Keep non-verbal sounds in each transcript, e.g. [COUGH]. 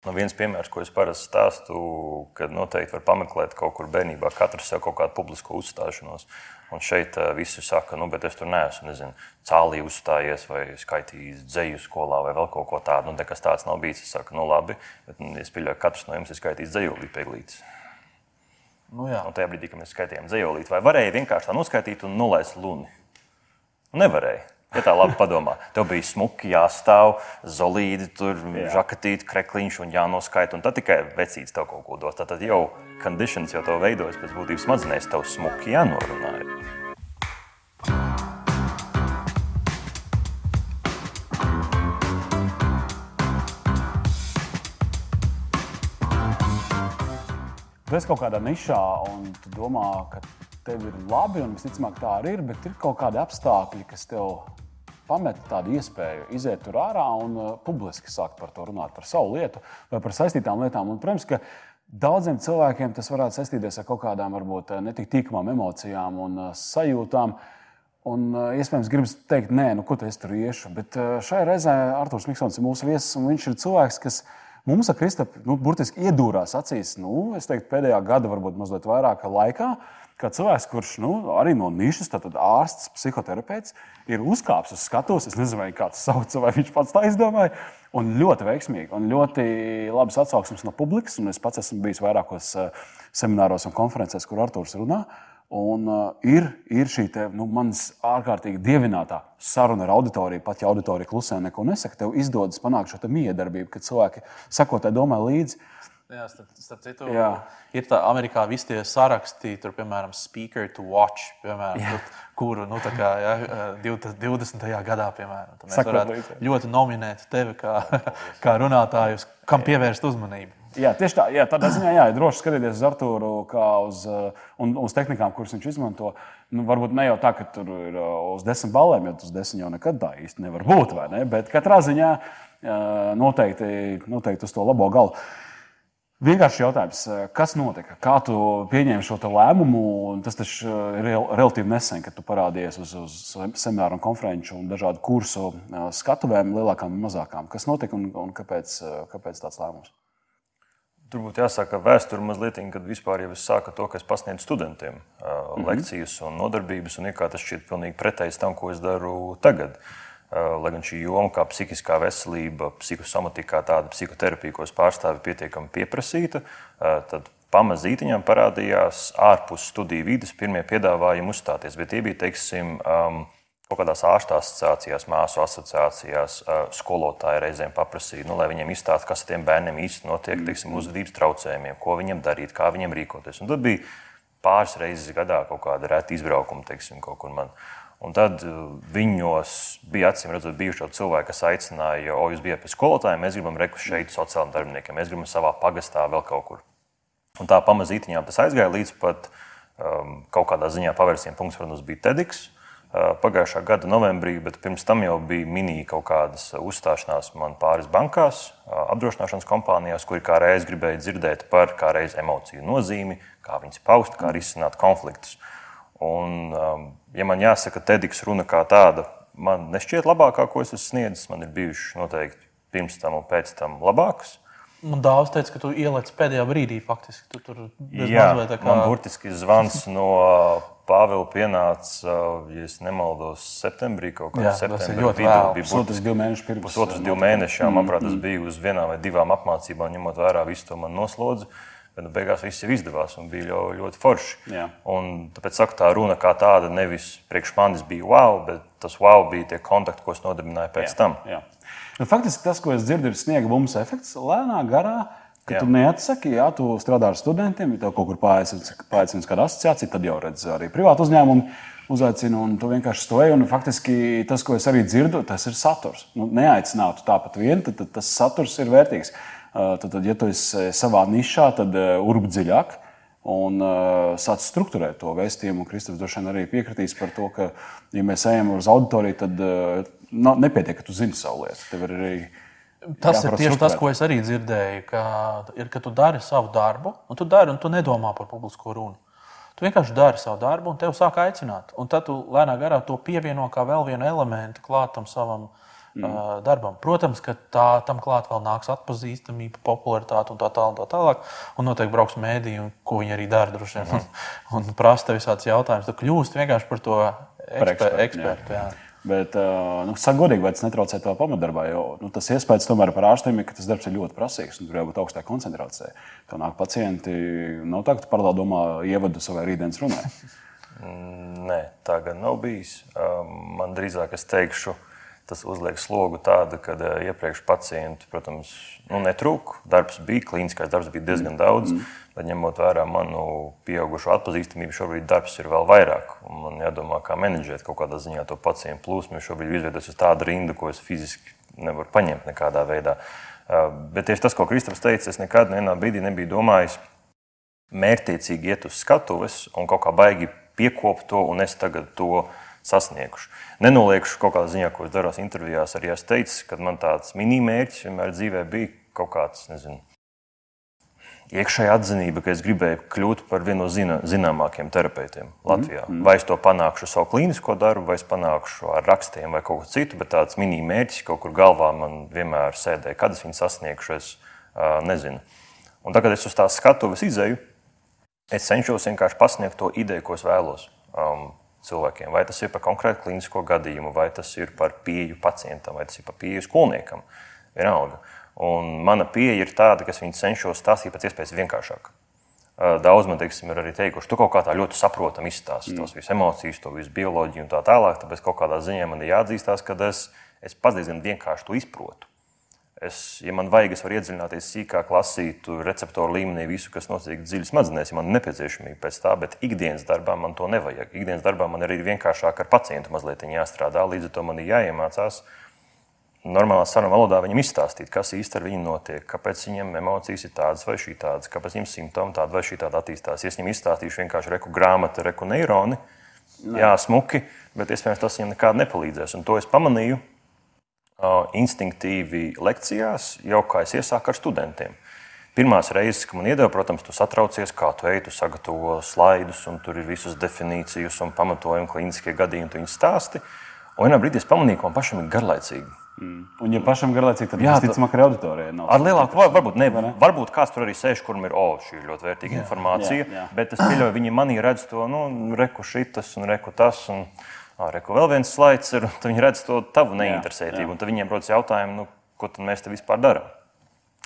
Nu, viens piemērs, ko es parasti stāstu, kad noteikti var pameklēt kaut kur bērnībā, katrs jau kaut kādu publisko uzstāšanos. Un šeit uh, visi saka, nu, bet es tur neesmu, nezinu, cālī uzstājies vai skaitījis dzeju skolā vai vēl kaut ko tādu. Nu, nekas tāds nav bijis. Es saku, nu, labi, bet nu, es pieļauju, ka katrs no jums ir skaitījis dzējolīti pieglītis. Nu, jā. un tajā brīdī, kad mēs skaitījām dzējolīti, vai varēja vienkārši tā noskaitīt un nolaist luni? Nu, nevarēja. Ja tā labi padomā, tev bija smuki jāstāv, zelīti, tur žakatīti, krekliņš un jānoskaita. Un tad tikai vecītis tev kaut ko dos. Tad jau conditions jau to veidojas pēc būtības smadzenēs, tev smuki jānorunā. Tu esi kaut kādā nišā un tu domā, ka tev ir labi, un visticamāk tā arī ir, bet ir kaut kādi apstākļi, kas tev pamet tādu iespēju iziet tur ārā un uh, publiski sākt par to runāt, par savu lietu vai par saistītām lietām. Un, protams, ka daudziem cilvēkiem tas varētu saistīties ar kaut kādām varbūt uh, netik tīkamām emocijām un uh, sajūtām. Un, uh, iespējams, gribas teikt, nē, nu, ko es tur iešu. Bet uh, šajā reizē Arthurs Miksons ir mūsu viesis, un viņš ir cilvēks, kas mums ar Kristapu nu, burtiski iedūrās acīs, nu, es teiktu, pēdējā gada, varbūt mazliet vairāk laikā kā cilvēks, kurš nu, arī no nišas, tātad ārsts, psihoterapeits, ir uzkāpis uz skatuves. Es nezinu, vai kāds sauc, vai viņš pats tā izdomāja. Un ļoti veiksmīgi, un ļoti labas atsauksmes no publikas. Es pats esmu bijis vairākos eh, semināros un konferencēs, kur Arthurs runā. Un, uh, ir, ir šī te, nu, manas ārkārtīgi dievinātā saruna ar auditoriju, pat ja auditorija klusē neko nesaka, tev izdodas panākt šo miedarbību, kad cilvēki sakotāji domā līdzi. Jā, starp, starp citu, Jā. ir tā, Amerikā visi tie saraksti, tur, piemēram, speaker to watch, piemēram, tur, kuru nu, kā, ja, 20. gadā, piemēram, mēs Sakot varētu līdzi. ļoti nominēt tevi kā, [LAUGHS] kā runātājus, kam pievērst uzmanību. Jā, tieši tā. Jā, tādā ziņā jā, droši skatīties uz Arthuru kā uz, un, uz tehnikām, kuras viņš izmanto. Nu, varbūt ne jau tā, ka tur ir uz desmit balēm, jo tas desmit jau nekad tā īsti nevar būt. Ne? Bet katrā ziņā noteikti, noteikti uz to labo galu. Vienkārši jautājums, eh, kas notika? Kā tu pieņēmi šo lēmumu? Tas taču eh, ir relatīvi nesen, kad tu parādījies uz, uz semināru, un konferenču un dažādu kursu eh, skatuvēm, lielākām un mazākām. Kas notika un, un kāpēc, kāpēc tāds lēmums? Tur būtu jāsaka vēsture mazliet, kad vispār jau es sāku to, ka es pasniedzu studentiem mm -hmm. lekcijas un nodarbības, un kā tas šķiet pilnīgi pretējs tam, ko es daru tagad. Uh, Eh, lai gan šī joma, kā psihiskā veselība, psihosomatika, tāda psihoterapija, ko es pārstāvu, ir pietiekami pieprasīta, eh, tad pamazītiņām parādījās ārpus studiju vidas pirmie piedāvājumi uzstāties. Bet tie bija, teiksim, um, kaut kādās ārstu asociācijās, māsu asociācijās, uh, skolotāji reizēm paprasīja, nu, lai viņiem izstāsta, kas ar tiem bērniem īsti notiek, teiksim, uzvedības traucējumiem, ko viņiem darīt, kā viņiem rīkoties. Un tad bija pāris reizes gadā kaut kāda reta izbraukuma, teiksim, kaut kur man. Un tad uh, viņos bija acīm redzot, bijuši cilvēki, kas aicināja, o, jūs bijat pie skolotājiem, mēs gribam reku šeit sociālajiem darbiniekiem, mēs gribam savā pagastā vēl kaut kur. Un tā pamazītiņām tas aizgāja līdz pat um, kaut kādā ziņā pavērsienu punkts, protams, bija TEDx. Uh, pagājušā gada novembrī, bet pirms tam jau bija mini kaut kādas uzstāšanās man pāris bankās, uh, apdrošināšanas kompānijās, kuri kā reiz gribēja dzirdēt par kā reiz emociju nozīmi, kā viņas paust, kā risināt konfliktus. Un, um, ja man jāsaka, TEDx runa kā tāda, man nešķiet labākā, ko es esmu sniedzis. Man ir bijušas noteikti pirms tam un pēc tam labākas. Man daudz teica, ka tu ieliec pēdējā brīdī, faktiski. Tu tur Jā, kā... man burtiski zvans no Pāvila pienāca, ja nemaldos, septembrī kaut kādā septembrī. Vidū, vēl. bija pusotrs divi mēneši pirms. Pusotrs divi mēneši, jā, manuprāt, tas mm, mm. bija uz vienām vai divām apmācībām, ņemot vērā visu to man noslodzi. Uh, Nu, beigās viss jau izdevās un bija ļoti, ļoti forši. Tāpēc saku, tā runa kā tāda nevis priekš manis bija wow, bet tas wow bija tie kontakti, ko es nodibināju pēc jā, tam. Jā. Nu, faktiski tas, ko es dzirdu, ir sniega bummas efekts lēnā garā. Ka jā. tu neatsaki, ja tu strādā ar studentiem, ja tev kaut kur paaicināts kāda asociācija, tad jau redz arī privātu uzņēmumu uzaicina, un tu vienkārši stoji. Un faktiski tas, ko es arī dzirdu, tas ir saturs. Nu, neaicinātu tāpat vien, tad, tad tas saturs ir vērtīgs. Tad, tad, ja tu esi savā nišā, tad urbi dziļāk un uh, sāc struktūrēt to vēstījumu. Kristofers droši vien arī piekritīs par to, ka, ja mēs ejam uz auditoriju, tad uh, nepietiek, ka tu zini savu lietu. Tas ir tieši tas, ko es arī dzirdēju, ka, ir, ka tu dari savu darbu, un tu dari, un tu nedomā par publisko runu. Tu vienkārši dari savu darbu, un tev sāk aicināt. Un tad tu lēnā garā to pievieno kā vēl vienu elementu klātam savam mm. darbam. Protams, ka tā, tam klāt vēl nāks atpazīstamība, popularitāte un tā tālāk. Tā tālāk. Un noteikti brauks mēdī, un ko viņi arī dara droši vien. Mm. Un, un prasa tev visādus jautājumus. Tu kļūsti vienkārši par to eksper, ekspertu. ekspertu jā. Jā. Bet, nu, saka, godīgi, vai tas netraucē tev pamatdarbā? Jo nu, tas iespējas tomēr par ārstiem ir, ka tas darbs ir ļoti prasīgs un tur jābūt augstai koncentrācijai. Tur nāk pacienti, nav tā, ka tu paralēli domā, ievadu savai rītdienas runai. [LAUGHS] Mm, nē, tā gan nav bijis. Man drīzāk es teikšu, tas uzliek slogu tādu, ka iepriekš pacienti, protams, nu, netrūka. Darbs bija, klīniskais darbs bija diezgan daudz. Mm. Bet ņemot vērā manu pieaugušo atpazīstamību, šobrīd darbs ir vēl vairāk. Man jādomā, kā menedžēt kaut kādā ziņā to pacientu plūsmu. Šobrīd ir izveidojusies tāda rinda, ko es fiziski nevaru paņemt nekādā veidā. Bet tieši tas, ko Kristaps teica, es nekad vienā brīdī nebiju domājis mērķtiecīgi iet uz skatuves un kaut kā baigi piekopt to, un es tagad to sasniegšu. Nenoliekšu kaut kādā ziņā, ko es daros intervijās, arī es teicu, ka man tāds mini-mērķis vienmēr dzīvē bija kaut kāds, nezinu, iekšējā atzinība, ka es gribēju kļūt par vienu no zina, zināmākajiem terapeitiem Latvijā. Mm, mm. Vai es to panākšu savu klīnisko darbu, vai es panākšu ar rakstiem vai kaut ko citu, bet tāds mini-mērķis kaut kur galvā man vienmēr sēdēja. Kad es viņu sasniegšu, es uh, nezinu. Un tagad es uz tās skatuves izēju, es cenšos vienkārši pasniegt to ideju, ko es vēlos um, cilvēkiem. Vai tas ir par konkrētu klīnisko gadījumu, vai tas ir par pieeju pacientam, vai tas ir par pieeju skolniekam. Vienalga. Un mana pieeja ir tāda, ka es cenšos stāstīt pēc iespējas vienkāršāk. Daudz man teiksim, ir arī teikuši, tu kaut kā tā ļoti saprotami izstāsti mm. tos visus emocijas, to visu bioloģiju un tā tālāk. Tāpēc kaut kādā ziņā man ir jāatzīstās, ka es, es pats diezgan vienkārši to izprotu. Es, ja man vajag, es varu iedziļināties sīkāk, lasīt receptoru līmenī visu, kas notiek dziļi smadzenēs, ja man ir nepieciešamība pēc tā, bet ikdienas darbā man to nevajag. Ikdienas darbā man arī ir vienkāršāk ar pacientu mazliet jāstrādā, līdz ar to man ir jāiemācās normālā sarunu valodā viņam izstāstīt, kas īstenībā ar viņu notiek, kāpēc viņam emocijas ir tādas vai šī tādas, kāpēc viņam simptomi tādi vai šī tāda attīstās. Ja es viņam izstāstīšu vienkārši reku grāmatu, reku neironi, ne. jā, smuki, bet iespējams tas viņam nekādi nepalīdzēs. Un to es pamanīju instinktīvi lekcijās, jau kā es iesāku ar studentiem. Pirmās reizes, kad man iedeva, protams, tu satraucies, kā tu ej, tu sagatavo slaidus, un tur ir visas definīcijas un pamatojumi, klīniskie gadījumi, tu viņus stāsti. Un vienā brīdī es pamanīju, ka man pašam ir garlaicīgi. Mm. Un, ja pašam garlaicīgi, tad tas ticamāk arī auditorijai. Ar lielāku, var, varbūt, ne, ne? varbūt kāds tur arī sēž, kuram ir, oh, šī ir ļoti vērtīga jā, informācija. Jā, jā. Bet es pieļauju, viņi manī redz to, nu, reku šitas un reku tas. Un, Reku vēl viens slaids, ir, tad viņi redz to tavu neinteresētību. Jā, jā. Tad viņiem rodas jautājumi, nu, ko mēs te vispār darām.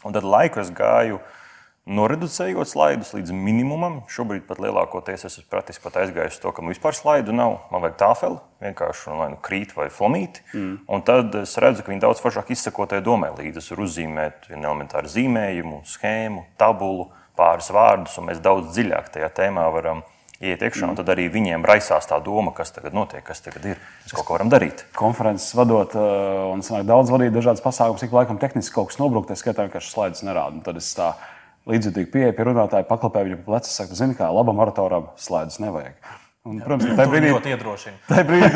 Un tad laiku es gāju noreducējot slaidus līdz minimumam. Šobrīd pat lielākoties es esmu praktiski pat aizgājis to, ka man vispār slaidu nav. Man vajag tāfeli, vienkārši vai nu krīt vai flomīti. Mm. Un tad es redzu, ka viņi daudz foršāk izsakotajai domai līdzi. Es varu uzzīmēt vienu elementāru zīmējumu, schēmu, tabulu, pāris vārdus, un mēs daudz dziļāk tajā tēmā varam iet iekšā, un tad arī viņiem raisās tā doma, kas tagad notiek, kas tagad ir. Mēs kaut ko varam darīt. Konferences vadot, uh, un sanāk, daudz vadīt dažādas pasākumus, ik laikam tehniski kaut kas nobrūk, tā skaitā vienkārši slaidus nerāda. Tad es tā līdzjūtīgi pieeju pie runātāja, paklapēju viņu pa plecu, saku, zini, kā labam oratoram slaidus nevajag. Un, protams, tā brīdī ļoti iedrošina. [LAUGHS] Tā brīdī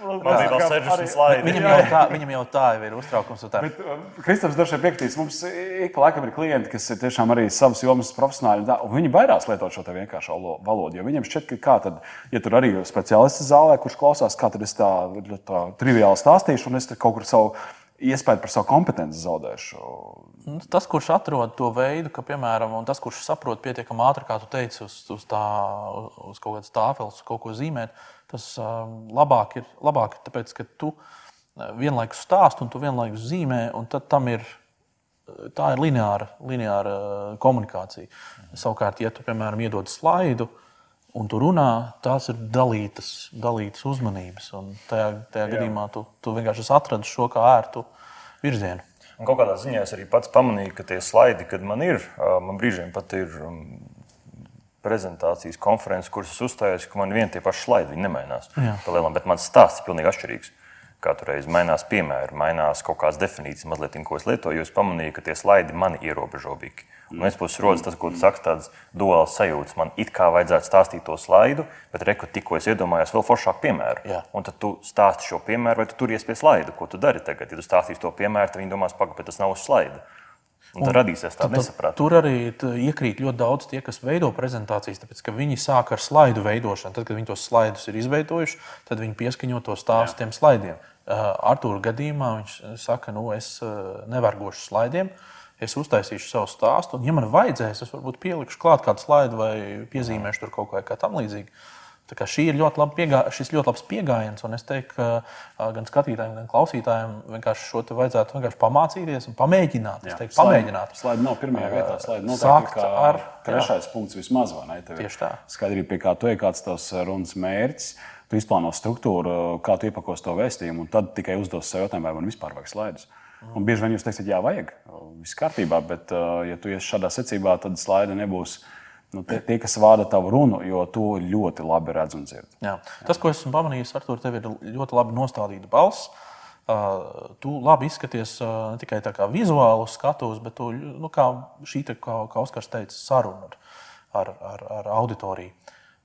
tas slaids. tas tā. Viņam jau, tā, viņam jau tā jau ir uztraukums. Bet, um, Kristaps droši vien piekritīs, mums ik pa laikam ir klienti, kas ir tiešām arī savas jomas profesionāļi. Un viņi baidās lietot šo vienkāršo valodu. Jo viņiem šķiet, ka kā tad, ja tur arī ir speciālists zālē, kurš klausās, kā tad es tā, tā triviāli stāstīšu, un es kaut kur savu iespēju par savu kompetenci zaudēšu. Nu, tas, kurš atrod to veidu, ka, piemēram, tas, kurš saprot pietiekami ātri, kā tu teici, uz, uz, tā, uz kaut kādas tāfeles, kaut ko zīmēt, tas um, labāk ir, labāk tāpēc, ka tu uh, vienlaikus stāst un tu vienlaikus zīmē, un tad tam ir. Tā ir lineāra, lineāra uh, komunikācija. Savukārt, ja tu, piemēram, iedod slaidu, un tu runā, tās ir dalītas, dalītas uzmanības. Un tajā, tajā Jā. gadījumā tu, tu vienkārši atradi šo kā ērtu virzienu. Un kaut kādā ziņā es arī pats pamanīju, ka tie slaidi, kad man ir, man brīžiem pat ir um, prezentācijas, konferences, kuras es uzstājos, ka man vien tie paši slaidi nemainās. Bet mans stāsts ir pilnīgi atšķirīgs. Katru reizi mainās piemēri, mainās kaut kādas definīcijas, mazliet, ko es lietoju. Es pamanīju, ka tie slaidi man ierobežojīgi. No vienas puses, rodas tas, ko tu saki, tāds duāls sajūta. Man it kā vajadzētu stāstīt to slaidu, bet reku tikko es iedomājos vēl foršāku piemēru. Jā. Un tad tu stāsti šo piemēru, vai tu turies pie slaida. Ko tu dari tagad? Ja tu stāstīsi to piemēru, tad viņi domās, pagaidi, tas nav uz slaida. Un tad radīsies tāda nesaprāta. Tur arī iekrīt ļoti daudz tie, kas veido prezentācijas, tāpēc ka viņi sāk ar slaidu veidošanu. Tad, kad viņi tos slaidus ir izveidojuši, tad viņi pieskaņo to stāstu tiem slaidiem. Artūra gadījumā viņš saka, nu, es nevargošu slaidiem. Es uztaisīšu savu stāstu, un, ja man vajadzēs, es varbūt pielikšu klāt kādu slaidu vai piezīmēšu tur kaut ko tam līdzīgu. Šī ir ļoti labi piegā, šis ļoti labs pieejams, un es teiktu, ka gan skatītājiem, gan klausītājiem vienkārši šo te vajadzētu vienkārši pamācīties un pamēģināt. Jā, teiktu, pamēģināt. Slaidi nav pirmajā vietā, slaidi noteikti kā ar trešais jā. punkts vismaz, vai ne? Tev Tieši tā. Skaidrība, pie kā tu ej, kāds tavs runas mērķis. Tu izplāno struktūru, kā tu iepakos to vēstījumu, un tad tikai uzdos sev jautājumu, vai man vispār vajag slaidus. Mm. Un bieži vien jūs teiksiet, jā, vajag, viss kārtībā, bet, ja tu iesi šādā secībā, tad slaidi nebūs nu, tie, tie, kas vada tavu runu, jo to ļoti labi redz un dzird. Jā. Tas, ko esmu pamanījis, Artur, tev ir ļoti labi nostādīta balss. Uh, tu labi izskaties uh, ne tikai kā vizuāli skatos, bet tu, nu, kā šī, kā, kā Oskars teica, saruna ar, ar, ar, ar auditoriju.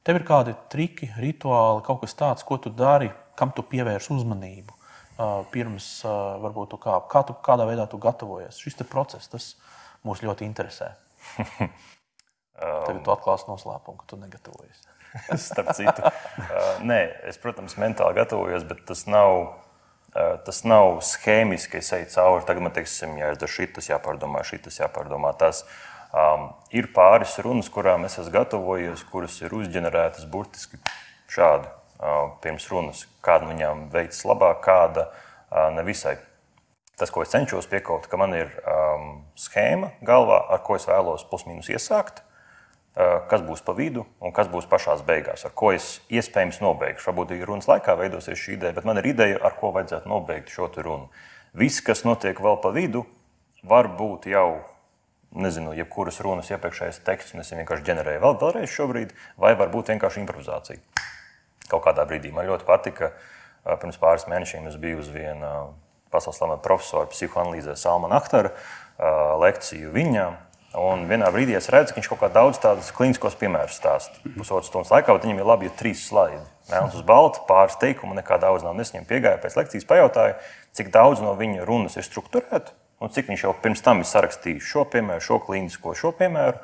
Tev ir kādi triki, rituāli, kaut kas tāds, ko tu dari, kam tu pievērsi uzmanību. Uh, pirms varbūt tu kā, kā tu, kādā veidā tu gatavojies. Šis process tas mūs ļoti interesē. [LAUGHS] Tagad tu atklāsi noslēpumu, ka tu negatavojies. [LAUGHS] Starp citu, uh, nē, es, protams, mentāli gatavojos, bet tas nav, uh, tas nav schēmiski. Es eju cauri, tagad man teiksim, jāizdara šis, jāpārdomā šis, jāpārdomā tas. Um, ir pāris runas, kurām es esmu gatavojies, kuras ir uzģenerētas burtiski šādi uh, pirms runas. Kāda viņām veicas labāk, kāda uh, nevisai. Tas, ko es cenšos piekaut, ka man ir um, schēma galvā, ar ko es vēlos plus-minus iesākt. Eh, kas būs pa vidu un kas būs pašā beigās, ar ko es iespējams nobeigšu. Varbūt runas laikā veidosies šī ideja, bet man ir ideja, ar ko vajadzētu nobeigt šo runu. Viss, kas notiek vēl pa vidu, var būt jau nezinu, jebkuras runas iepriekšējais teksts, un es vienkārši ģenerēju vēl, vēlreiz šobrīd, vai varbūt vienkārši improvizācija. Kaut kādā brīdī man ļoti patika, pirms pāris mēnešiem es biju uz vienu pasaules slavenu profesoru psihoanalīzē Salmanu Aktaru lekciju viņam. Un vienā brīdī es redzu, ka viņš kaut kā daudz tādus klīniskos piemērus stāsta. Pusotras stundas laikā, viņam ir labi, ja trīs slaidi. Melns uz balta, pāris teikumu, nekā daudz nav. Es viņam piegāju pēc lekcijas, pajautāju, cik daudz no viņa runas ir strukturēta un cik viņš jau pirms tam ir sarakstījis šo piemēru, šo klīnisko, šo piemēru,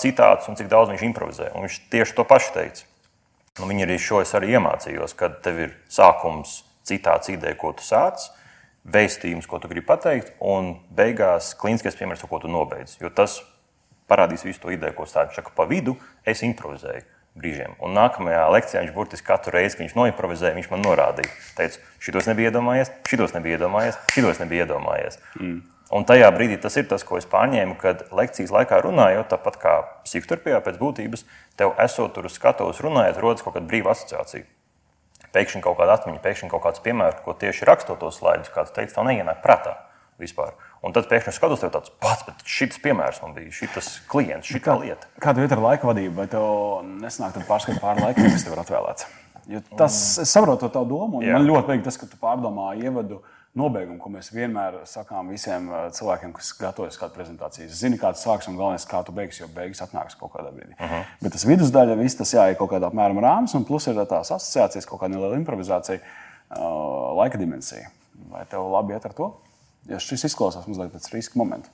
citātus un cik daudz viņš improvizē. Un viņš tieši to pašu teica. Un viņa arī šo es arī iemācījos, kad tev ir sākums, citāts ideja, ko tu sāc vēstījums, ko tu gribi pateikt, un beigās klīniskais piemērs, ko tu nobeidz. Jo tas parādīs visu to ideju, ko stāsta. Šaka pa vidu es improvizēju brīžiem. Un nākamajā lekcijā viņš burtiski katru reizi, kad viņš noimprovizēja, viņš man norādīja, teica, šitos nebija iedomājies, šitos nebija iedomājies, šitos nebija iedomājies. Mm. Un tajā brīdī tas ir tas, ko es pārņēmu, kad lekcijas laikā runājot, tāpat kā psihoterapijā pēc būtības, tev esot tur uz skatuves runājot, rodas kaut kāda brīva asociācija pēkšņi kaut kāda atmiņa, pēkšņi kaut kāds piemērs, ko tieši rakstot tos slaidus, kāds teica, tev neienāk prātā vispār. Un tad pēkšņi skatos, tev tāds pats, bet šis piemērs man bija, šis klients, šī kā, lieta. Kāda ir ar laika vadību, vai tev nesanāk pārskatīt pāri laikam, kas tev ir atvēlēts? Jo tas, es saprotu to domu, un Jā. man ļoti patīk tas, ka tu pārdomā ievadu. Nobeigumu, ko mēs vienmēr sakām visiem uh, cilvēkiem, kas gatavojas kādu prezentāciju. Es zinu, kāds sāks un galvenais, kā tu beigsi, jo beigas atnāks kaut kādā brīdī. Uh mhm. -huh. Bet tas vidusdaļa, viss tas jāiet kaut kādā apmēram rāms, un plus ir tās asociācijas, kaut kāda neliela improvizācija, uh, laika dimensija. Vai tev labi iet ar to? Ja šis izklausās mazliet pēc riska momenta.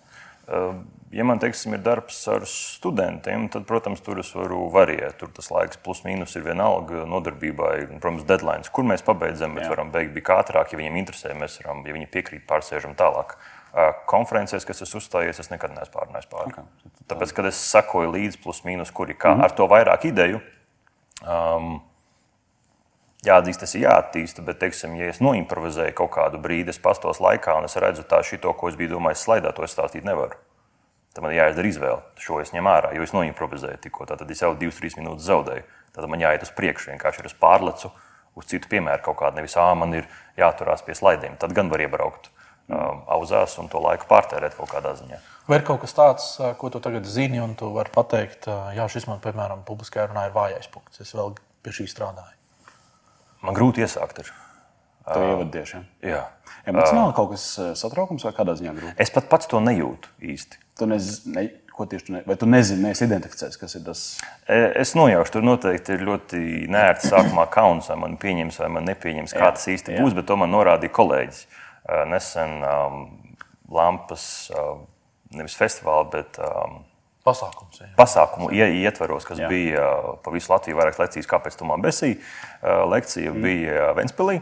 Ehm, ja man teiksim, ir darbs ar studentiem, tad, protams, tur es varu variēt. Tur tas laiks, plus mīnus, ir vienalga nodarbībai. Protams, deadline, kur mēs pabeidzam, bet Jā. varam beigt bija ātrāk. Ja viņiem interesē, mēs varam, ja viņi piekrīt, pārsēžam tālāk. Konferencēs, kas es uzstājos, es nekad neesmu pārnājis pāri. Okay. Tāpēc, kad es sekoju līdzi, plus mīnus, kur ir kā, mm -hmm. ar to vairāk ideju. Um, jāatzīst, tas ir jāattīsta, bet, teiksim, ja es noimprovizēju kaut kādu brīdi, es pastos laikā, un es redzu tā, šito, ko es biju domājis, slaidā, to es stāstīt nevaru. Tad man jāizdara izvēle. Šo es ņemu ārā, jo es noimprovizēju tikko. Tad es jau 2-3 minūtes zaudēju. Tad man jāiet uz priekšu, vienkārši uz pārlecu, uz citu piemēru kaut kādu. Nevis, ah, man ir jāturās pie slaidiem. Tad gan var iebraukt um, auzās un to laiku pārtērēt kaut kādā ziņā. Vai ir kaut kas tāds, ko tu tagad zini, un tu vari pateikt, jā, šis man, piemēram, publiskajā runā ir vājais punkts. Es vēl pie šī strādāju. Man grūti iesākt. Ir. Tā ir ievadieša. Jā. Emocionāli kaut kas satraukums vai kādā ziņā grūti? Es pat pats to nejūtu īsti. Tu nezini, ne, ko tieši tu, ne, vai tu nezini, neesi identificējis, kas ir tas? Es nojaušu, tur noteikti ir ļoti nērti sākumā kauns, vai man pieņems, vai man nepieņems, kā jā, tas īsti jā. būs, bet to man norādīja kolēģis. Nesen um, Lampas, um, nevis festivālā, bet um, Pasākums, jā. Pasākumu ietvaros, kas jā. bija pa visu Latviju, vairākas lekcijas, kāpēc tu man besīji. Lekcija mm. bija Ventspīlī.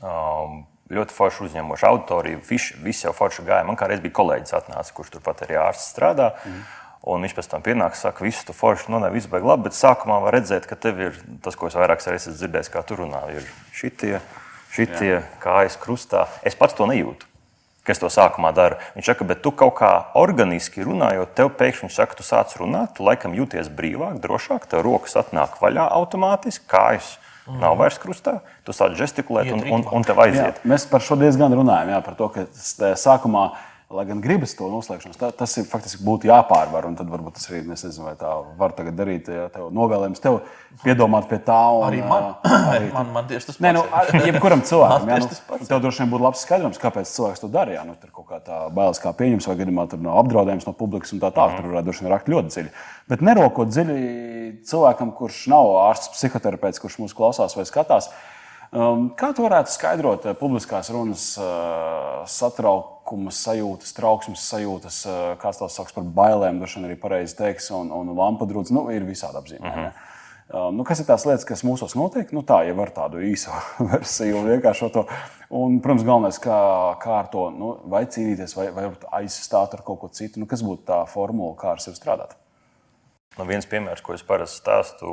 Um, ļoti forši uzņemoša auditorija. Viss jau forši gāja. Man kādreiz bija kolēģis, atnācis, kurš turpat arī ārsts strādā. Mm. Un viņš pēc tam pienāca, saka, visu tu forši, nu, nevis baigi labi, bet sākumā var redzēt, ka tev ir tas, ko es vairāk esmu dzirdējis, kā tu runā, ir šitie, šitie kājas krustā. Es pats to nejūtu kas to sākumā dara. Viņš saka, bet tu kaut kā organiski runājot, tev pēkšņi saka, tu sāc runāt, tu laikam jūties brīvāk, drošāk, tev rokas atnāk vaļā automātiski, kājas. Mm. Nav vairs krustā, tu sāc gestikulēt, un, un, un tev aiziet. Jā, mēs par šo diezgan runājam, jā, par to, ka sākumā uh, lai gan gribas to noslēgšanos, tā, tas ir faktiski būtu jāpārvar. Tad varbūt tas arī nezinu, vai tā var tagad darīt. Ja tev novēlējums tev piedomāt pie tā. Un, arī man, arī man, man tieši tas. Nē, nu, jebkuram [LAUGHS] cilvēkam, jā, nu, tev droši vien būtu labs skaidrojums, kāpēc cilvēks to darīja. Nu, tur kaut kā tā bailes kā pieņems, vai gadījumā tur nav apdraudējums no publikas un tā tālāk. Mm. Tur varētu droši vien rakt ļoti dziļi. Bet nerokot dziļi cilvēkam, kurš nav ārsts, psihoterapeits, kurš mūs klausās vai skatās. Um, kā tu varētu skaidrot uh, publiskās runas uh, satraukuma sajūtas, trauksmes sajūtas, uh, kāds tās sauc par bailēm, droši vien arī pareizi teiks, un, un lampadrūds, nu, ir visādi apzīmēti. Uh -huh. Um, nu, kas ir tās lietas, kas mūsos notiek? Nu, tā jau var tādu īsu [LAUGHS] versiju vienkāršo to. Un, protams, galvenais, kā, kā ar to, nu, vai cīnīties, vai, vai aizstāt ar kaut ko citu. Nu, kas būtu tā formula, kā ar sevi strādāt? Nu, viens piemērs, ko es parasti stāstu,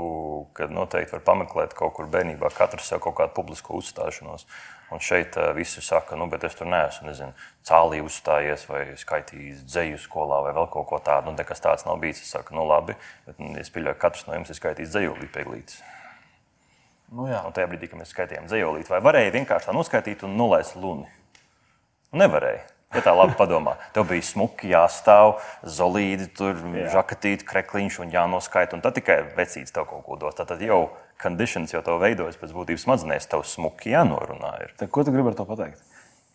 kad noteikti var pameklēt kaut kur bērnībā, katrs jau kaut kādu publisku uzstāšanos. Un šeit uh, visi saka, nu, bet es tur neesmu, nezinu, cālī uzstājies vai skaitījis dzeju skolā vai vēl kaut ko tādu. Nu, nekas tāds nav bijis. Es saku, nu, labi, bet nu, es pieļauju, ka katrs no jums ir skaitījis dzējolīti pieglītis. Nu, jā. un tajā brīdī, kad mēs skaitījām dzējolīti, vai varēja vienkārši tā noskaitīt un nolaist luni? Nu, nevarēja. Ja tā labi padomā, tev bija smuki jāstāv, zolīdi, tur Jā. žakatīti, krekliņš un jānoskaita. Un tad tikai vecīts tev kaut ko dos. Tad jau conditions jau to veidojas pēc būtības smadzenēs, tev smuki jānorunā. Ir. Tad, ko tu gribi ar to pateikt?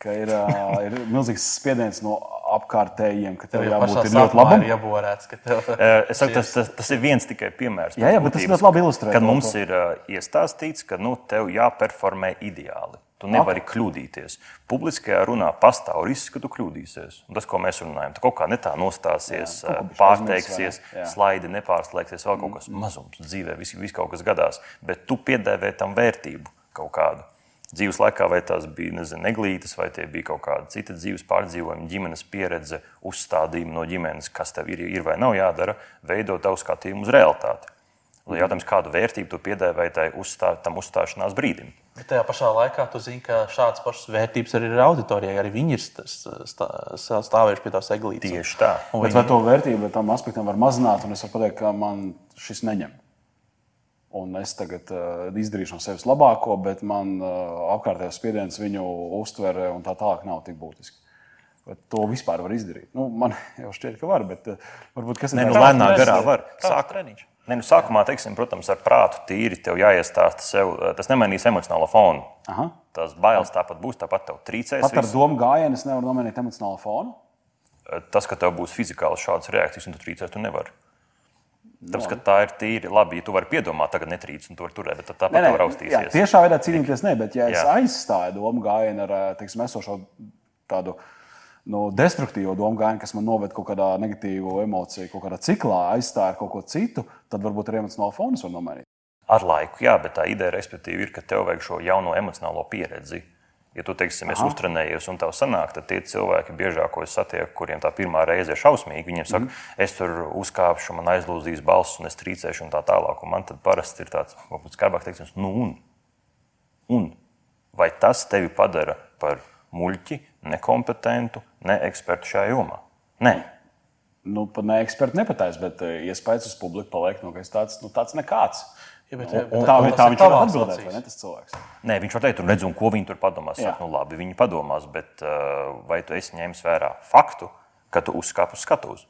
Ka ir, uh, [LAUGHS] ir milzīgs spiediens no apkārtējiem, ka tev jābūt ļoti labam. Ieborēts, tev... es saku, tas, tas, tas ir viens tikai piemērs. Jā, jā bet tas ļoti labi ilustrē. Kad mums ir uh, iestāstīts, ka nu, tev jāperformē ideāli. Tu nevari okay. kļūdīties. Publiskajā runā pastāv risks, ka tu kļūdīsies. Un tas, ko mēs runājam, tu kaut kā ne tā nostāsies, jā, pārteiksies, slaidi nepārslēgsies, vēl kaut kas mazums dzīvē, viss vis kaut kas gadās. Bet tu piedēvē tam vērtību kaut kādu. Dzīves laikā, vai tās bija nezinu, neglītas, vai tie bija kaut kāda cita dzīves pārdzīvojuma, ģimenes pieredze, uzstādījumi no ģimenes, kas tev ir, ir vai nav jādara, veidot tavu skatījumu uz realitāti. Jautājums, kādu vērtību tu piedāvāji tai uzstā, tam uzstāšanās brīdim? Bet tajā pašā laikā tu zini, ka šādas pašas vērtības arī ir auditorijai. Arī viņi ir stāvējuši pie tās eglītes. Tieši tā. Un viņi... Vai to vērtību tam aspektam var mazināt, un es varu pateikt, ka man šis neņem. Un es tagad uh, izdarīšu no sevis labāko, bet man uh, apkārtējais spiediens viņu uztvere un tā tālāk nav tik būtiski. Bet to vispār var izdarīt. Nu, man [LAUGHS] jau šķiet, ka var, bet uh, varbūt kas ir tāds - lēnā garā var. Sāk treniņš. Ne, nu, sākumā, teiksim, protams, ar prātu tīri tev jāiestāsta sev. Eh, tas nemainīs emocionālo fonu. Aha. Tas bailes tāpat būs, tāpat tev trīcēs. Pat ar domu gājienu es nevaru nomainīt emocionālo fonu. Eh, tas, ka tev būs fizikāli šādas reakcijas, un tu trīcēs, tu nevari. Tāpēc, ka tā ir tīri labi. Ja tu vari piedomāt, tagad netrīc, un tur turēt, bet tāpat tev raustīsies. Jā, tiešā veidā cīnīties ne, bet ja es jā. aizstāju domu gājienu ar, eh, teiksim, esošo tādu no destruktīvo domu gājienu, kas man noved kaut kādā negatīvā emociju, kaut kādā ciklā, aizstāja kaut ko citu, tad varbūt arī emocionālo fonu var nomainīt. Ar laiku, jā, bet tā ideja ir, ka tev vajag šo jauno emocionālo pieredzi. Ja tu teiksim, es uztrenējies un tev sanāk, tad tie cilvēki, biežāk, ko es satieku, kuriem tā pirmā reize ir šausmīga, viņiem saka, mm. es tur uzkāpšu, man aizlūzīs balss un es trīcēšu un tā tālāk. Un man tad parasti ir tāds, varbūt skarbāk teikt, nu un, un vai tas tevi padara par muļķi, nekompetentu, ne ekspertu šajā jomā. Nē. Nu, pat ne eksperti nepataisa, bet eh, iespējas uz publiku paliek, nu, tāds, nu, tāds nekāds. Ja, bet, un, un, tā, tā, tā viņš var atbildēt, vai ne tas cilvēks? Nē, viņš var teikt, un redz, un ko viņi tur padomās. Saka, nu, labi, viņi padomās, bet uh, vai tu esi ņēmis vērā faktu, ka tu uzkāpi uz skatuves?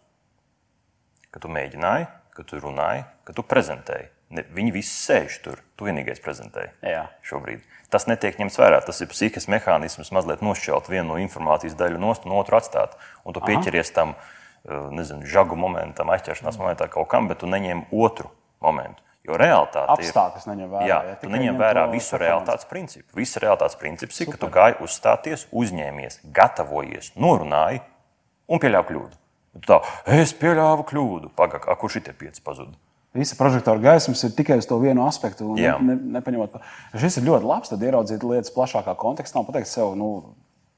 Ka tu mēģināji, ka tu runāji, ka tu prezentēji. Ne, viņi visi sēž tur. Tu vienīgais prezentēji Jā. šobrīd. Tas netiek ņemts vērā. Tas ir psihisks mehānisms, mazliet nošķelt vienu no informācijas daļu no otru atstāt. Un tu Aha. pieķeries tam eh, nezinu, žagu momentam, aizķeršanās momentam, kaut kam, bet tu neņem otru momentu. Jo realitāte Apstākļus. Neņem vērā, jā, ja tu neņem vērā visu realitātes principu. Visa realitātes princips ir, ka tu gāji uzstāties, uzņēmies, gatavojies, norunāji un pieļāvi kļūdu. Tu tā, es pieļāvu kļūdu. Pagaidām, kurš ir tie pieci pazuduši? Visa prožektora gaismas ir tikai uz to vienu aspektu. Ne, ne, nepaņemot, šis ir ļoti labs, tad ieraudzīt lietas plašākā kontekstā un pateikt sev, nu,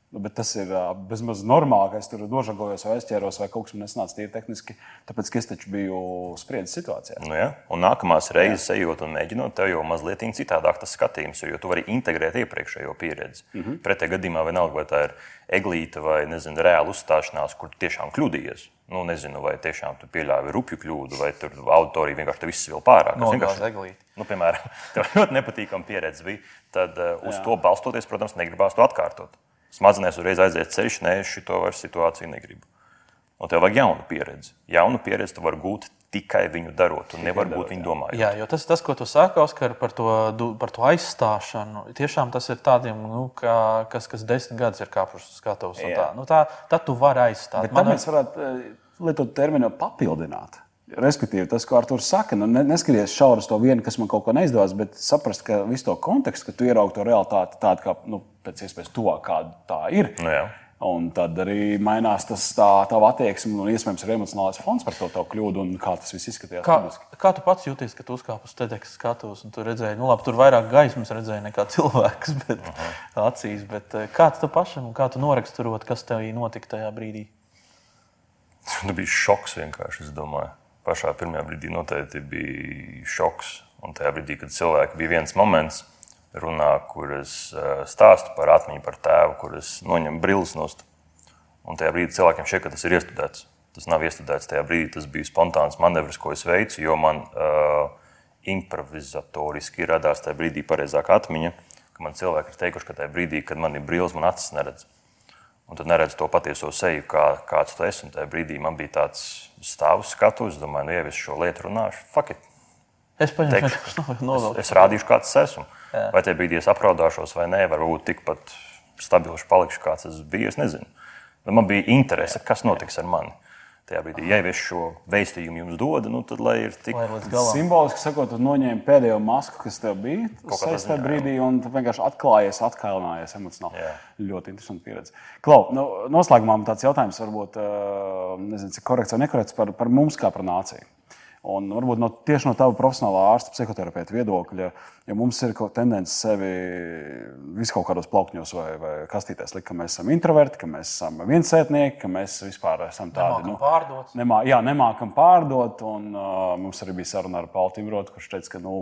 Nu, bet tas ir bezmaz normāli, ka es tur nožagojos vai aizķēros, vai kaut kas man nesnāca tīri tehniski, tāpēc ka es taču biju spriedzes situācijā. Nu, ja. Un nākamās reizes ejot un mēģinot, tev jau mazliet citādāk tas skatījums, jo tu vari integrēt iepriekšējo pieredzi. Mm -hmm. Pretējā gadījumā vienalga, vai tā ir eglīte vai nezinu, reāla uzstāšanās, kur tiešām kļūdījies. Nu, nezinu, vai tiešām tu pieļāvi rupju kļūdu, vai tur auditorija vienkārši viss vēl pārāk. No, vienkārši, nu, piemēram, [LAUGHS] tev ļoti nepatīkama pieredze bija. Tad uh, uz Jā. to balstoties, protams, negribās to atkārtot. Smadzenēs uzreiz aiziet ceļš, nē, šo vairs situāciju negribu. Un tev vajag jaunu pieredzi. Jaunu pieredzi tu vari gūt tikai viņu darot, un nevar būt viņu domājot. Jā, jo tas, tas ko tu saki, Oskar, par to, par to aizstāšanu, tiešām tas ir tādiem, nu, kā, kas, kas desmit gadus ir kāpuši uz skatuves. Tā, nu, tā, tad tu vari aizstāt. Bet Man mēs varētu eh, lietot terminu papildināt. Respektīvi, tas, ko Arthurs saka, nu, neskaties šauri uz to vienu, kas man kaut ko neizdevās, bet saprast, ka visu to kontekstu, ka tu ieraugi to realitāti tādu, kā nu, pēc iespējas tuvāk, kāda tā ir. Nu, jā. Un tad arī mainās tas tā, tā attieksme un iespējams arī emocionālais fons par to kļūdu un kā tas viss izskatījās. Kā, publiski. kā tu pats jūties, kad uzkāpi uz TEDx skatuves un tu redzēji, nu labi, tur vairāk gaismas redzēji nekā [LAUGHS] cilvēks bet, -huh. acīs, bet eh, kāds tu pašam un kā tu noraksturot, kas tev notika tajā brīdī? Tas [LAUGHS] bija šoks vienkārši, es domāju pašā pirmajā brīdī noteikti bija šoks. Un tajā brīdī, kad cilvēki bija viens moments, runā, kur es eh, stāstu par atmiņu par tēvu, kur es noņemu brilles nost. Un tajā brīdī cilvēkiem šķiet, ka tas ir iestudēts. Tas nav iestudēts tajā brīdī, tas bija spontāns manevrs, ko es veicu, jo man uh, improvizatoriski radās tajā brīdī pareizāka atmiņa, ka man cilvēki ir teikuši, ka tajā brīdī, kad man ir brilles, man acis neredz. Un tad neredz to patieso seju, kā, kāds tu esi. Un tajā brīdī man bija tāds stāvs skatu, es domāju, nu, ja es šo lietu runāšu, fuck it. Es paņēmu to es, es rādīšu, kāds es esmu. Jā. Vai tajā brīdī es apraudāšos vai nē, varbūt tikpat stabils palikšu, kāds es biju. Es nezinu. Bet man bija interese, kas notiks ar mani tajā brīdī, ja es šo vēstījumu jums dodu, nu, tad lai ir tik simboliski sakot, tu noņēmi pēdējo masku, kas tev bija tajā brīdī, un tu vienkārši atklājies, atkailinājies emocionāli. Jā. Ļoti interesanti pieredze. Klau, nu, noslēgumā tāds jautājums, varbūt nezinu, cik korekts vai nekorekts par, par mums kā par nāciju. Un varbūt no, tieši no tava profesionālā ārsta, psihoterapeita viedokļa, ja mums ir tendence sevi vis kaut kādos plaukņos vai, vai kastītēs likt, ka mēs esam introverti, ka mēs esam viensētnieki, ka mēs vispār esam tādi nemākam nu, pārdot. Nemā, jā, nemākam pārdot. Un, uh, mums arī bija saruna ar Pauli Timrotu, kurš teica, ka nu,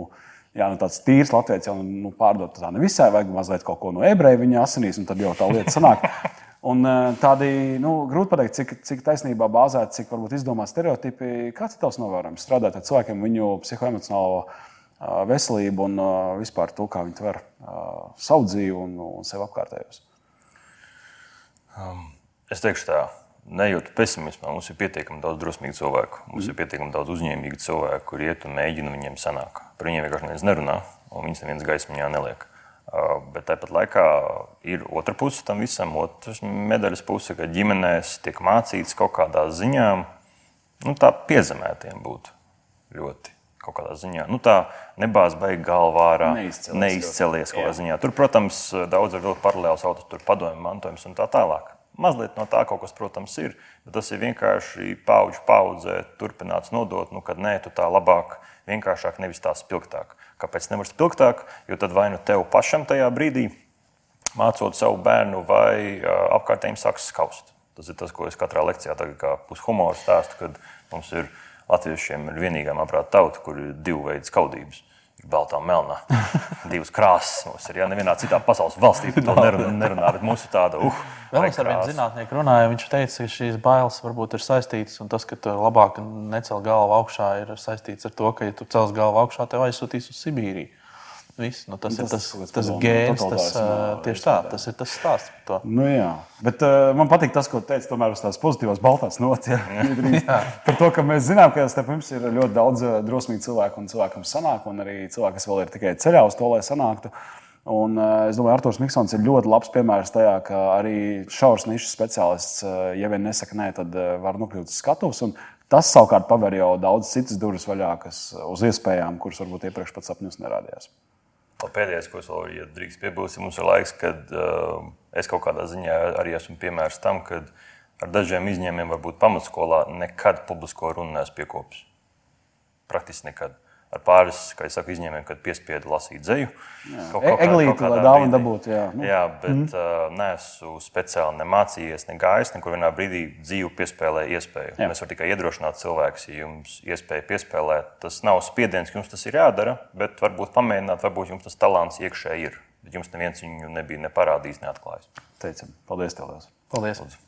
jā, nu, tāds tīrs latviečs jau nu, pārdot tā nevisai, vajag mazliet kaut ko no ebreja viņa asinīs, un tad jau tā lieta sanāk. [LAUGHS] Un eh, tādi nu, grūti pateikt, cik, cik taisnībā bāzēti, cik varbūt izdomāti stereotipi. Kāds ir tavs novērojums strādāt ar cilvēkiem, viņu psihoemocionālo eh, veselību un eh, vispār to, kā viņi tver savu dzīvi un, un sev apkārtējos? Um, es teikšu tā. Nejūtu pesimismu. Mums ir pietiekami daudz drosmīgu cilvēku. Mums mm. ir pietiekami daudz uzņēmīgu cilvēku, kuriem iet un mēģina viņiem sanākt. Par viņiem vienkārši neviens nerunā, un viņas neviens gaismiņā neliek. Uh, Bet tāpat laikā ir otra puse tam visam, otrs medaļas puse, ka ģimenēs tiek mācīts kaut kādā ziņā, nu, tā piezemētiem būt ļoti. Kaut kādā ziņā. Nu, tā nebāz beigās galvā neizcelies, neizcelies kaut kādā ziņā. Tur, protams, daudz ir vilkt paralēls autos, tur padomju mantojums un tā tālāk. Mazliet no tā kaut kas, protams, ir, bet tas ir vienkārši paudžu paudzē turpināts nodot, nu, kad nē, tu tā labāk, vienkāršāk, nevis tā spilgtāk. Kāpēc nevar spilgtāk? Jo tad vai nu tev pašam tajā brīdī, mācot savu bērnu, vai apkārtējiem sāks skaust. Tas ir tas, ko es katrā lekcijā tagad kā pushumoru stāstu, kad mums ir latviešiem ir vienīgā, manuprāt, tauta, kur ir divu veidu skaudības baltā, melnā. [LAUGHS] Divas krāsas mums ir. Ja nevienā citā pasaules valstī par to nerunā, nerunā, bet mums ir tāda. Uh, Vēl es ar vienu zinātnieku runāju, viņš teica, ka šīs bailes varbūt ir saistītas, un tas, ka tu labāk necel galvu augšā, ir saistīts ar to, ka, ja tu cels galvu augšā, tev aizsūtīs uz Sibīriju. Viss, nu, tas, tas ir tas, tas, tas gēns, tas, tieši tā, tas ir tas stāsts. Nu, jā. Bet uh, man patīk tas, ko teica tomēr uz tās pozitīvās baltās nots. Ja? [LAUGHS] par to, ka mēs zinām, ka starp mums ir ļoti daudz drosmīgu cilvēku un cilvēkam sanāk, un arī cilvēki, kas vēl ir tikai ceļā uz to, lai sanāktu. Un, uh, es domāju, Arthurs Miksons ir ļoti labs piemērs tajā, ka arī šaurs nišas speciālists, uh, ja vien nesaka nē, tad uh, var nokļūt uz skatuves. Tas savukārt paver jau daudz citas durvis vaļā, kas uz iespējām, kuras varbūt iepriekš pat sapņos nerādījās. Pēdējais, ko es vēl ja drīkst piebilst, mums ir laiks, kad uh, es kaut kādā ziņā arī esmu piemērs tam, ka ar dažiem izņēmumiem, varbūt pamatskolā, nekad publisko runu neesmu piekopis. praktiski nekad ar pāris, kā jau saku, izņēmumiem, kad piespiedu lasīt. Kaut kā eglīti, lai dāvana dabūtu. Jā, nu. jā, bet mm. uh, neesmu speciāli ne mācījies, ne gājis, nekur vienā brīdī dzīvu piespēlēju iespēju. Jā. Es varu tikai iedrošināt cilvēkus, ja jums iespēja piespēlēt. Tas nav spiediens, ka jums tas ir jādara, bet varbūt pamēģināt, varbūt jums tas talants iekšēji ir. Bet jums neviens viņu nebija ne parādījis, neatklājis. Teicam, paldies, tev! Paldies! Lūdzu.